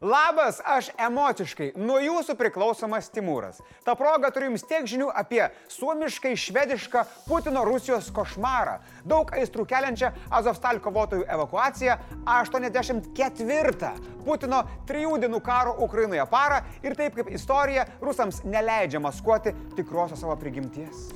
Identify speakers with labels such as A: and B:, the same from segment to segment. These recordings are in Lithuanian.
A: Labas, aš emociškai nuo jūsų priklausomas Timūras. Ta proga turiu jums tiek žinių apie suomiškai švedišką Putino Rusijos košmarą, daug aistrų keliančią Azovstal kovotojų evakuaciją, 84 Putino trijų dienų karo Ukrainoje parą ir taip kaip istorija rusams neleidžia maskuoti tikrosios savo prigimties.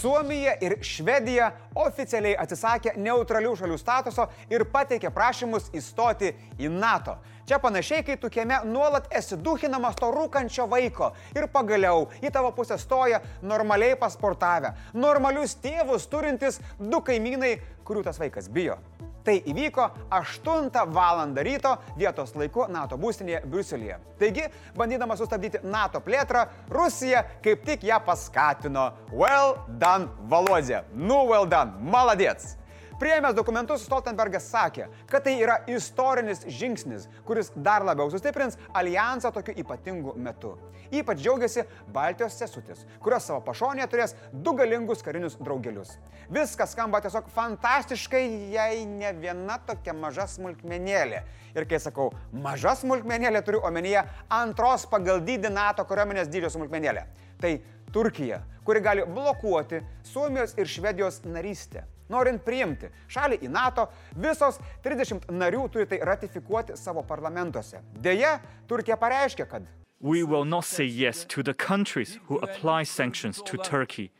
A: Suomija ir Švedija oficialiai atsisakė neutralių šalių statuso ir pateikė prašymus įstoti į NATO. Čia panašiai, kai tu kieme nuolat esi duhinamas to rūkančio vaiko ir pagaliau į tavo pusę stoja normaliai pasportavę, normalius tėvus turintis du kaimynai, kurių tas vaikas bijo. Tai įvyko 8 val. ryto vietos laiku NATO būstinėje Briuselėje. Taigi, bandydama sustabdyti NATO plėtrą, Rusija kaip tik ją paskatino. Well done, Valozė. Nu, well done. Maladėts. Prieimęs dokumentus, Stoltenbergas sakė, kad tai yra istorinis žingsnis, kuris dar labiau sustiprins alijansą tokiu ypatingu metu. Ypač džiaugiasi Baltijos sesutis, kurios savo pašonėje turės du galingus karinius draugelius. Viskas skamba tiesiog fantastiškai, jei ne viena tokia maža smulkmenėlė. Ir kai sakau maža smulkmenėlė, turiu omenyje antros pagal dydį NATO kariuomenės dydžio smulkmenėlė. Tai Turkija, kuri gali blokuoti Suomijos ir Švedijos narystę. Norint priimti šalį į NATO, visos 30 narių turi tai ratifikuoti savo parlamentuose. Deja, Turkija pareiškia, kad
B: We will not say yes to the countries who apply sanctions to Turkey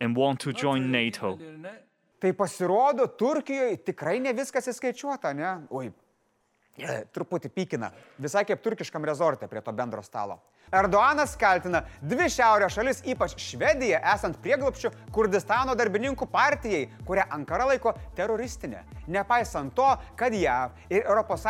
B: and want to join NATO.
A: Tai pasirodo, Turkijoje tikrai ne viskas įskaičiuota, ne? Oi, truputį pykina. Visai kaip turkiškam rezortė prie to bendro stalo. Erdoanas kaltina dvi šiaurės šalis, ypač Švediją, esant prieglopščių Kurdistano darbininkų partijai, kurią Ankara laiko teroristinė. Nepaisant to, kad JAV ir ES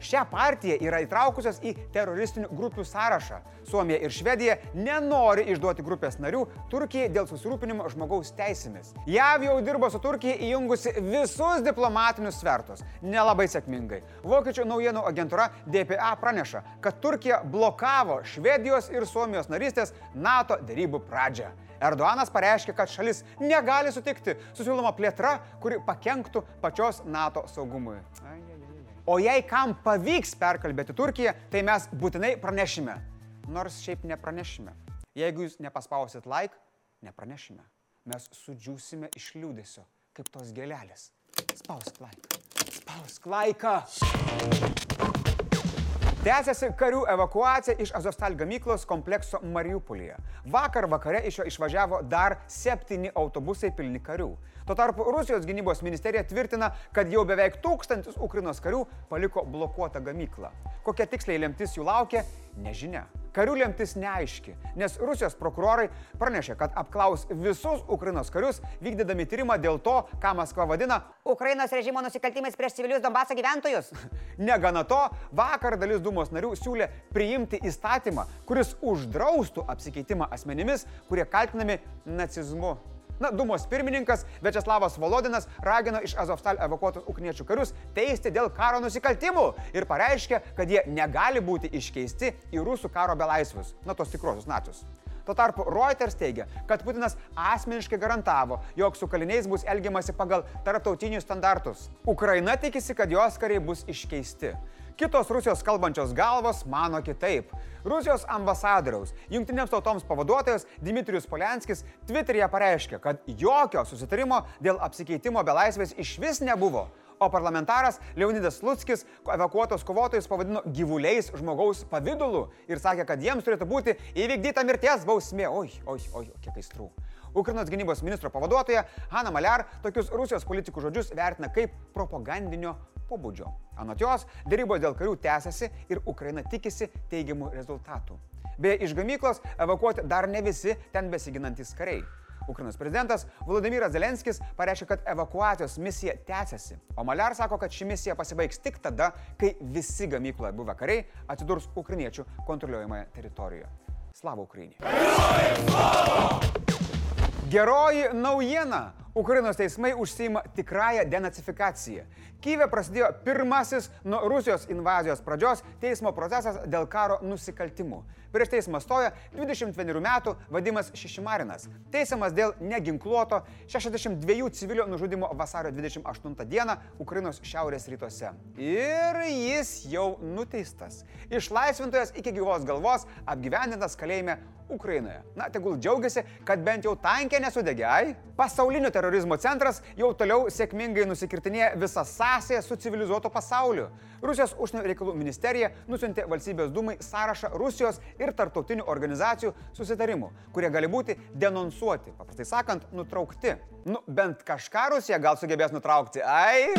A: šią partiją yra įtraukusios į teroristinių grupių sąrašą. Suomija ir Švedija nenori išduoti grupės narių Turkijai dėl susirūpinimo žmogaus teisėmis. JAV jau dirbo su Turkija įjungusi visus diplomatinius svertus. Nelabai sėkmingai. Vokiečių naujienų agentūra DPA praneša, kad Turkija blokavo Švediją Švedijos ir Suomijos narystės NATO dėrybų pradžią. Erdoanas pareiškė, kad šalis negali sutikti su siūloma plėtra, kuri pakenktų pačios NATO saugumui. O jei kam pavyks perkalbėti Turkiją, tai mes būtinai pranešime. Nors šiaip nepranešime. Jeigu jūs nepaspausit like, nepranešime. Mes sudžiūsime iš liūdėsio, kaip tos gėlelės. Spausk like. Spausk like. Tęsiasi karių evakuacija iš Azovstal gamyklos komplekso Mariupolyje. Vakar vakare iš jo išvažiavo dar septyni autobusai pilni karių. Tuo tarpu Rusijos gynybos ministerija tvirtina, kad jau beveik tūkstantis Ukrainos karių paliko blokuotą gamyklą. Kokia tiksliai lemtis jų laukia, nežinia. Karių lemtis neaiški, nes Rusijos prokurorai pranešė, kad apklaus visus Ukrainos karius, vykdydami tyrimą dėl to, ką Maskva vadina
C: Ukrainos režimo nusikaltimais prieš civilius Donbaso gyventojus.
A: Negana to, vakar dalis Dūmos narių siūlė priimti įstatymą, kuris uždraustų apsikeitimą asmenimis, kurie kaltinami nacizmu. Na, Dumos pirmininkas Večeslavas Volodinas ragino iš Azovstal evakuotus ukniečių karius teisti dėl karo nusikaltimų ir pareiškė, kad jie negali būti iškeisti į rusų karo belaisvius, na tos tikrosius nacius. Tuo tarpu Reuters teigia, kad Putinas asmeniškai garantavo, jog su kaliniais bus elgiamasi pagal tarptautinius standartus. Ukraina tikisi, kad jos kariai bus iškeisti. Kitos Rusijos kalbančios galvos mano kitaip. Rusijos ambasadoriaus, jungtinėms tautoms pavaduotojas Dmitrijus Polianskis Twitter'yje pareiškė, kad jokio susitarimo dėl apsikeitimo belaisvės iš vis nebuvo. O parlamentaras Leonidas Lutskis evakuotos kovotojus pavadino gyvuliais žmogaus pavydalu ir sakė, kad jiems turėtų būti įvykdyta mirties bausmė. Oi, oi, oi, kiek aistrų. Ukrainos gynybos ministro pavaduotoja Hanna Maliar tokius Rusijos politikų žodžius vertina kaip propagandinio pobūdžio. Anot jos, dėrybos dėl karių tęsiasi ir Ukraina tikisi teigiamų rezultatų. Beje, iš gamyklos evakuoti dar ne visi ten besiginantis kariai. Ukrainos prezidentas Vladimiras Zelenskis pareiškė, kad evakuacijos misija tęsiasi, o Maliar sako, kad ši misija pasibaigs tik tada, kai visi gamykloje buvę kariai atsidurs ukrainiečių kontroliuojamoje teritorijoje. Slavo Ukrainai. Geroji naujiena. Ukrainos teismai užsima tikrąją denacifikaciją. Kyve prasidėjo pirmasis nuo Rusijos invazijos pradžios teismo procesas dėl karo nusikaltimų. Prieš teismą stoja 21 metų Vadimas Šešimarinas, teisiamas dėl neginkluoto 62 civilių nužudimo vasario 28 dieną Ukrainos šiaurės rytuose. Ir jis jau nuteistas. Išlaisvintojas iki gyvos galvos, apgyvendintas kalėjime Ukrainoje. Na, tegul džiaugiasi, kad bent jau tankė nesudegė, ai? Pasaulinio terorizmo centras jau toliau sėkmingai nusikirtinėja visą sąsąją su civilizuotu pasauliu. Rusijos užsienio reikalų ministerija nusintė valstybės dūmai sąrašą Rusijos ir tarptautinių organizacijų susitarimų, kurie gali būti denonsuoti, paprastai sakant, nutraukti. Nu, bent kažką Rusija gal sugebės nutraukti, ai?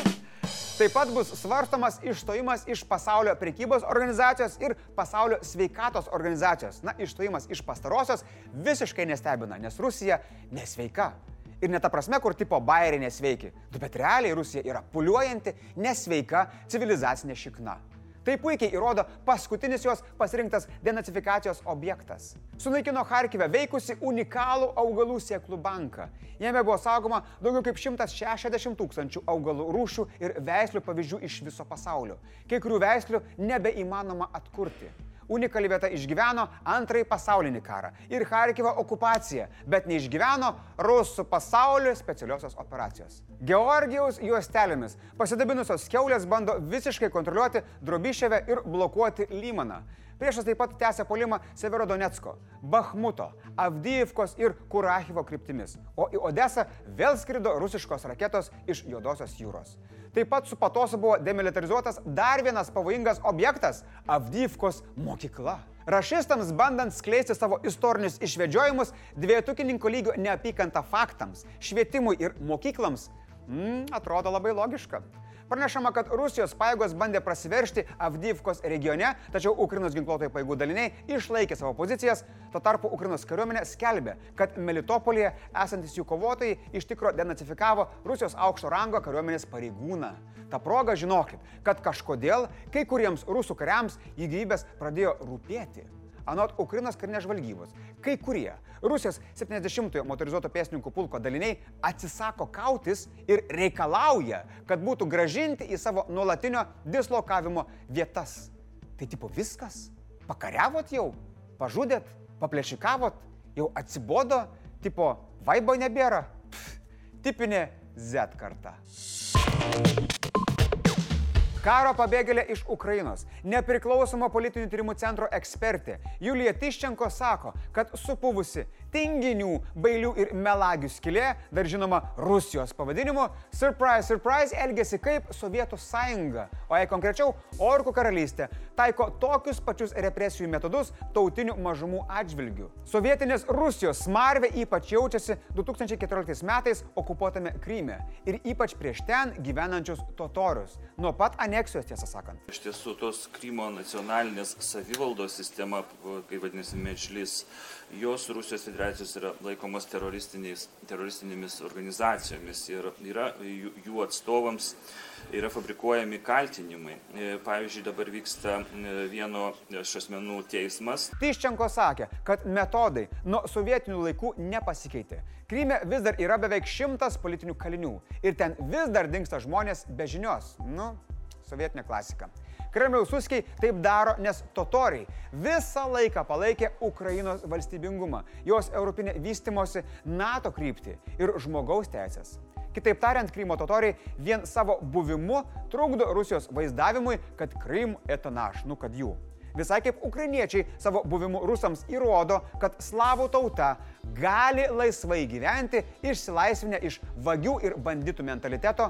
A: Taip pat bus svarstomas išstojimas iš pasaulio prekybos organizacijos ir pasaulio sveikatos organizacijos. Na, išstojimas iš pastarosios visiškai nestebina, nes Rusija nesveika. Ir ne ta prasme, kur tipo bairiai nesveiki. Bet realiai Rusija yra puliuojanti, nesveika civilizacinė šikna. Tai puikiai įrodo paskutinis jos pasirinktas denacifikacijos objektas. Sunaikino Harkive veikusi unikalų augalų sėklų banką. Jame buvo saugoma daugiau kaip 160 tūkstančių augalų rūšių ir veislių pavyzdžių iš viso pasaulio. Kai kurių veislių nebeįmanoma atkurti. Unikali vieta išgyveno antrąjį pasaulinį karą ir Harkivo okupaciją, bet neišgyveno rusų pasaulio specialiosios operacijos. Georgijaus juostelėmis pasidabinusios keulės bando visiškai kontroliuoti Drobiševę ir blokuoti Lymaną. Priešas taip pat tęsė polimą Severodonetsko, Bahmuto, Avdyivkos ir Kurachivo kryptimis, o į Odesą vėl skrido rusiškos raketos iš Juodosios jūros. Taip pat su patosu buvo demilitarizuotas dar vienas pavojingas objektas - Avdyivkos mokykla. Rašistams bandant skleisti savo istorinius išvedžiojimus, dvietukininko lygio neapykanta faktams, švietimui ir mokyklams, mm, atrodo labai logiška. Pranešama, kad Rusijos pajėgos bandė prasiveršti Avdyivkos regione, tačiau Ukrainos ginkluotojų pajėgų daliniai išlaikė savo pozicijas, tuo tarpu Ukrainos kariuomenė skelbė, kad Melitopolėje esantis jų kovotojai iš tikro denacifikavo Rusijos aukšto rango kariuomenės pareigūną. Ta proga žinokit, kad kažkodėl kai kuriems rusų kariams jų gyvybės pradėjo rūpėti. Anot Ukrainos karinės žvalgybos, kai kurie Rusijos 70-ojo motorizuoto pėsninkų pulko daliniai atsisako kautis ir reikalauja, kad būtų gražinti į savo nuolatinio dislokavimo vietas. Tai tipo viskas? Pakariavot jau? Pažudėt? Paplėšikavot? Jau atsibodo? Tipo vaibo nebėra? Pff, tipinė Z karta. Karo pabėgėlė iš Ukrainos, nepriklausomo politinių tyrimų centro ekspertė Julija Tiščenko sako, kad supuvusi tinginių, bailių ir melagių skilė, dar žinoma Rusijos pavadinimu, surprise, surprise, elgesi kaip Sovietų sąjunga, o jei konkrečiau, Orkų karalystė taiko tokius pačius represijų metodus tautinių mažumų atžvilgių. Sovietinės Rusijos smarvė ypač jaučiasi 2014 metais okupuotame Kryme ir ypač prieš ten gyvenančius totorius. Nuo pat aneksijos, tiesą sakant.
D: Iš tiesų, tos Krymo nacionalinės savivaldos sistema, kaip vadinasi, Mečlis, jos Rusijos federacijos yra laikomos teroristinėmis organizacijomis ir yra jų, atstovams yra fabrikuojami kaltinimai. E, pavyzdžiui, dabar vyksta e, vieno iš asmenų teismas.
A: Tyščenko sakė, kad metodai nuo sovietinių laikų nepasikeitė. Kryme vis dar yra beveik šimtas politinių kalinių ir ten vis dar dinksta žmonės be žinios. Nu, sovietinė klasika. Kremliaus suskiai taip daro, nes totoriai visą laiką palaikė Ukrainos valstybingumą, jos europinę vystimosi, NATO kryptį ir žmogaus teisės. Kitaip tariant, Krymo totoriai vien savo buvimu trukdo Rusijos vaizdavimui, kad Krym eta naš, nu kad jų. Visai kaip ukrainiečiai savo buvimu rusams įrodo, kad slavų tauta gali laisvai gyventi, išsilaisvinę iš vagių ir banditų mentaliteto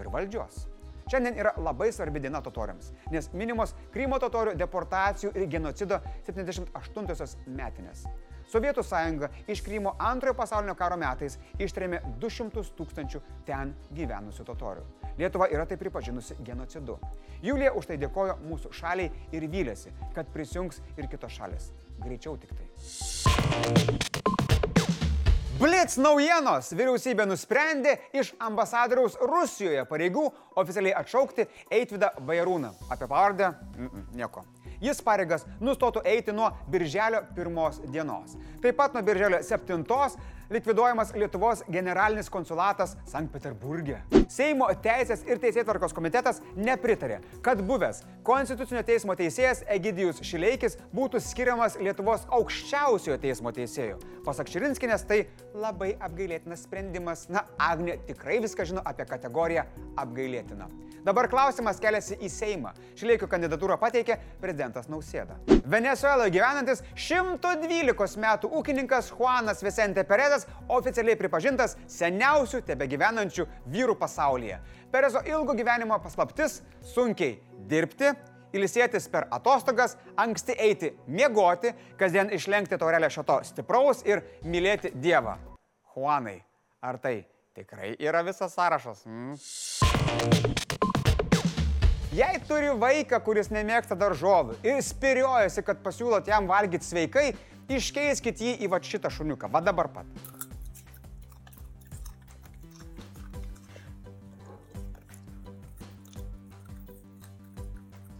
A: ir valdžios. Šiandien yra labai svarbi diena totoriams, nes minimos Krymo totorių deportacijų ir genocido 78-osios metinės. Sovietų sąjunga iš Krymo antrojo pasaulinio karo metais ištrėmė 200 tūkstančių ten gyvenusių totorių. Lietuva yra tai pripažinusi genocidu. Julija už tai dėkojo mūsų šaliai ir vylėsi, kad prisijungs ir kitos šalis. Greičiau tik tai. Blitz naujienos. Vyriausybė nusprendė iš ambasadoriaus Rusijoje pareigų oficialiai atšaukti Eitvidą Bajarūną. Apie pavardę? Nieko. Jis pareigas nustotų eiti nuo birželio pirmos dienos. Taip pat nuo birželio septintos likviduojamas Lietuvos generalinis konsulatas Sankt Peterburgė. Seimo Teisės ir Teisėtvarkos komitetas nepritarė, kad buvęs Konstitucinio teismo teisėjas Egidijus Šileikis būtų skiriamas Lietuvos aukščiausiojo teismo teisėjų. Pasak Širinskinės, tai labai apgailėtinas sprendimas. Na, Agnė tikrai viską žino apie kategoriją apgailėtina. Dabar klausimas keliasi į Seimą. Šileikio kandidatūrą pateikė prezidentas Nausėda. Venezueloje gyvenantis 112 metų ūkininkas Juanas Vicente Perezas oficialiai pripažintas seniausių tebe gyvenančių vyrų pasaulyje. Perezo ilgo gyvenimo paslaptis - sunkiai dirbti, ilsėtis per atostogas, anksti eiti miegoti, kasdien išlenkti taurelę šito stipraus ir mylėti Dievą. Juanai, ar tai tikrai yra visas sąrašas? Mm? Jei turi vaiką, kuris nemėgsta daržovių ir spiriojasi, kad pasiūlot jam valgyti sveikai, iškeiskit jį į va šitą šuniuką, va dabar pat.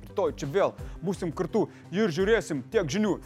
A: Rytoj čia vėl būsim kartu ir žiūrėsim tiek žinių.